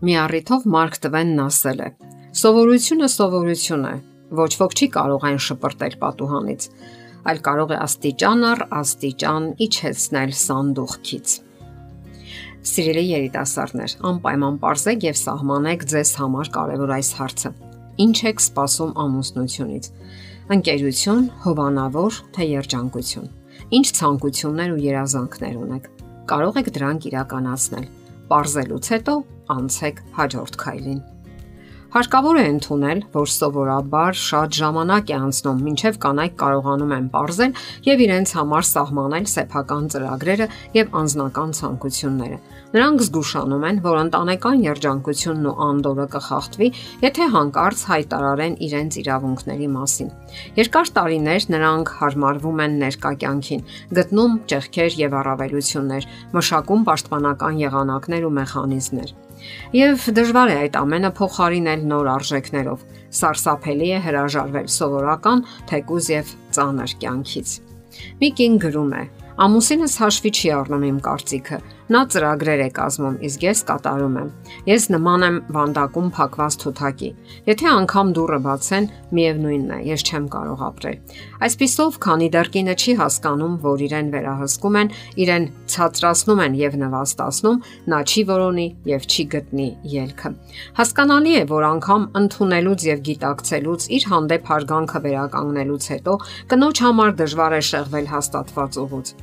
Մի առիթով Մարկ Տվենն ասել է. Սովորությունը սովորություն է, ոչ ոք չի կարող այն շպրտել պատուհանից, այլ կարող է աստիճան առ աստիճան իջեցնել սանդուղքից։ Սիրելի երիտասարդներ, անպայման ողջեք եւ սահմանեք ձեզ համար կարևոր այս հարցը։ Ինչ եք սպասում ամուսնությունից։ Ընկերություն, հովանավոր, թե երջանկություն։ Ինչ ցանկություններ ու երազանքներ ունեք։ Կարող եք դրանք իրականացնել Պարզելուց հետո անցեք հաջորդ քայլին։ Հարկավոր է ընդունել, որ սովորաբար շատ ժամանակ է անցնում, մինչև կանայք կարողանում են ողրել եւ իրենց համար սահմանել սեփական ծրագրերը եւ անձնական ցանկությունները։ Նրանք զգուշանում են, որ ընտանեկան երջանկությունն ու անդորը կխախտվի, եթե հանկարծ հայտարարեն իրենց իրավունքների մասին։ Երկար տարիներ նրանք հարմարվում են ներկա կյանքին, գտնում ճեղքեր եւ առավելություններ, մշակում պաշտպանական եղանակներ ու մեխանիզմներ։ Եվ դժվար է այդ ամենը փոխարինել նոր արժեքներով։ Սարսափելի է հրաժարվել սովորական, թեկուզ եւ ծանր կյանքից։ Միկին գրում է. Ամուսինս հաշվի չի առնում իմ կարծիքը, Նա ծրագրեր է կազմում, իսկ ես կատարում եմ։ Ես նման եմ վանդակում փակված թութակի։ Եթե անգամ դուռը բացեն, միևնույնն է, ես չեմ կարող ապրել։ Այսպիսով, քանի դեռ կինը չի հասկանում, որ իրեն վերահսկում են, իրեն ցածրացնում են եւ նվաստացնում, նա չի որոնի եւ չի գտնի ելքը։ Հասկանալի է, որ անգամ ընդունելուց եւ գիտակցելուց իր հանդեպ հարգանքը վերականգնելուց հետո կնոջ համար դժվար է շեղվել հաստատված ուղուց։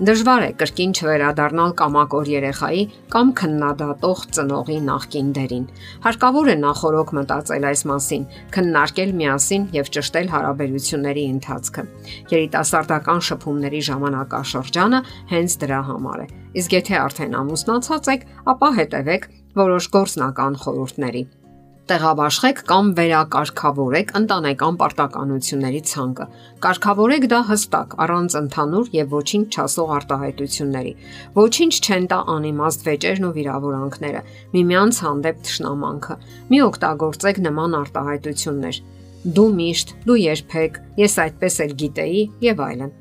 Դժվար է կրկին չվերադառնալ կամակոր երեխայի կամ քննադատող ծնողի նախկին դերին։ Հարկավոր է նախորոք մտածել այս մասին, քննարկել միասին եւ ճշտել հարաբերությունների ընթացքը։ Երիտասարդական շփումների ժամանակաշրջանը հենց դրա համար է։ Իսկ եթե արդեն ամուսնացած եք, ապա հետևեք որոշ գործնական խորհուրդների տեղաբաշխեք կամ վերակարգավորեք ընտանեկան պարտականությունների ցանկը։ Կարգավորեք դա հստակ, առանց ընդհանուր եւ ոչինչ չասող արտահայտությունների։ Ոչինչ չեն տա անիմաստ վեճերն ու վիրավորանքները, միմյանց հանդեպ ճշնամանքը։ Մի օգտագործեք նման արտահայտություններ։ Դու միշտ, դու երբեք, ես այդպես էլ գիտեի եւ այլն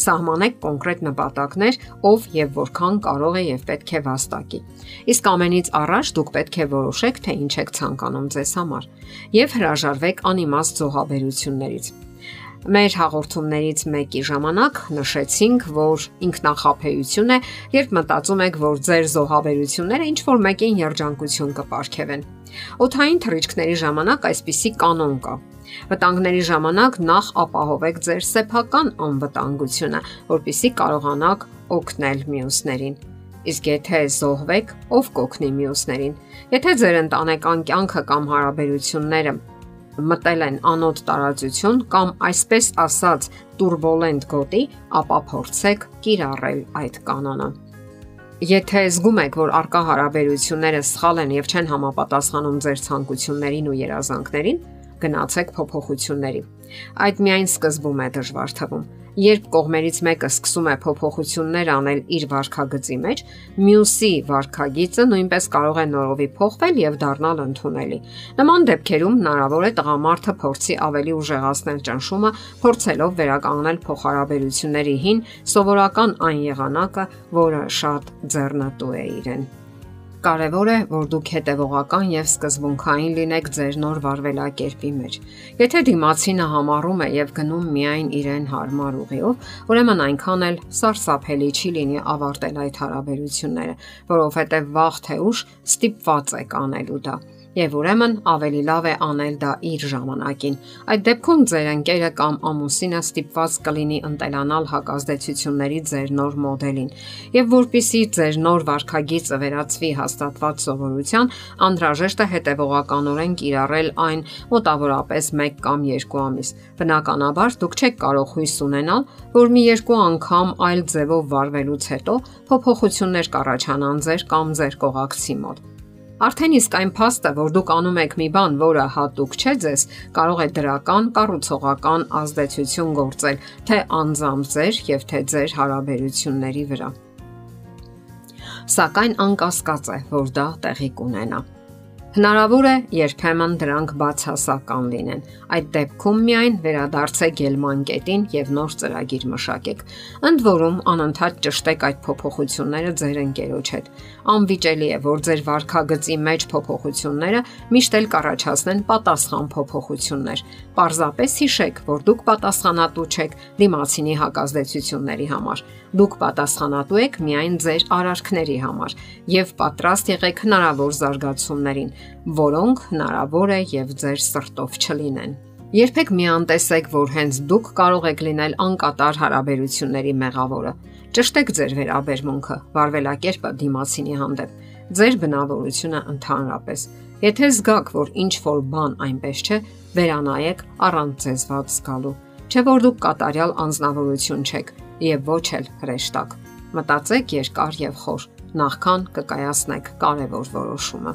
Սահմանեք կոնկրետ նպատակներ, ով եւ որքան կարող է եւ պետք է վաստակի։ Իսկ ամենից առաջ դուք պետք է որոշեք, թե ինչ եք ցանկանում ձեզ համար եւ հրաժարվեք անիմաստ զոհաբերություններից։ Մեր հաղորդումներից մեկի ժամանակ նշեցինք, որ ինքնախապեյություն է, երբ մտածում եք, որ ձեր զոհաբերությունները ինչ որ մեկին երջանկություն կպարգևեն։ Օթային թռիչքների ժամանակ այսպիսի կանոն կա։ Վտանգների ժամանակ նախ ապահովեք ձեր սեփական անվտանգությունը, որpիսի կարողանաք օգնել մյուսներին։ Իսկ եթե զոհվեք, ով կօգնի մյուսներին։ Եթե ձեր ընտանեկան կյանքը կամ հարաբերությունները մտել են անոտ տարածություն կամ այսպես ասած турբուլենտ գոտի, ապա փորձեք կիրառել այդ կանոնը։ Եթե զգում եք, որ արկա հարաբերությունները սխալ են եւ չեն համապատասխանում ձեր ցանկություններին ու երազանքներին, գնացեք փոփոխությունների։ Այդ միայն սկզբում է դժվար թվում։ Երբ կողմերից մեկը սկսում է փոփոխություններ անել իր վարքագծի մեջ, մյուսի վարքագիծը նույնպես կարող է նորովի փոխվել եւ դառնալ ընդունելի։ Նման դեպքերում հնարավոր է տղամարդը փորձի ավելի ուժեղացնել ճնշումը, փորձելով վերականգնել փոխհարաբերությունների հին սովորական այն եղանակը, որը շատ ձեռնտու է իրեն։ Կարևոր է, որ դուք հետևողական եւ սկզբունքային լինեք ձեր նոր վարվելակերպի մեջ։ Եթե դիմացինը համառում է եւ գնում միայն իրեն հարմար ուղիով, ուրեմն այնքան էլ սարսափելի չի լինի ավարտել այդ հարաբերությունները, որովհետեւ վաղ թե ուշ ստիպված եք անելու դա եւ ուրեմն ավելի լավ է անել դա իր ժամանակին։ Այդ դեպքում ձեր ընկերը կամ ամուսինը ստիպված կլինի ընտելանալ հակազդեցությունների ձեր նոր մոդելին։ Եվ որpիսի ձեր նոր վարքագիծը վերածվի հաստատված սովորության, անհրաժեշտ է հետևողականորեն կիրառել այն մոտավորապես 1 կամ 2 ամիս։ Բնականաբար դուք չեք կարող հույս ունենալ, որ մի երկու անգամ այլ ձևով վարվելուց հետո փոփոխություններ կառաջանան ձեր կամ ձեր կողակցի մոտ։ Արդեն իսկ այն փաստը, որ դուք անում եք մի բան, որը հատուկ չէ ձեզ, կարող է դրական կառուցողական ազդեցություն գործել թե անձամբ ձեր եւ թե ձեր հարաբերությունների վրա։ Սակայն անկասկած է, որ դա տեղի կունենա։ Հնարավոր է երբեմն դրանք բացասական լինեն։ Այդ դեպքում միայն վերադարձեք ելման կետին եւ նոր ծրագիր մշակեք։ Ընդ որում անընդհատ ճշտեք այդ փոփոխությունները ձեր ընկերոջ հետ։ Անվիճելի է, որ ձեր վարքագծի մեջ փոփոխությունները միշտ էլ կառաջացնեն պատասխան փոփոխություններ։ Պարզապես հիշեք, որ դուք պատասխանատու չեք դիմացինի հակազդեցությունների համար։ Դուք պատասխանատու եք միայն ձեր արարքների համար եւ պատրաստ եղեք հնարավոր զարգացումներին, որոնք հնարավոր է եւ ձեր սրտով չլինեն։ Երբեք մի անտեսեք, որ հենց դուք կարող եք լինել անկատար հարաբերությունների մեղավորը։ Ճշտեք ձեր վերաբերմունքը, վարվելակերպը դիմացինի հանդեպ, ձեր բնավորությունը ընդհանրապես։ Եթե զգաք, որ ինչ որ բան այնպես չէ, վերանայեք առանց ձեզված զգալու։ Չէ որ դուք կատարյալ անznավորություն չեք եւ ոչ էլ հրեշտակ։ Մտածեք երկար եւ խոր, նախքան կկայացնեք կարևոր որոշումը։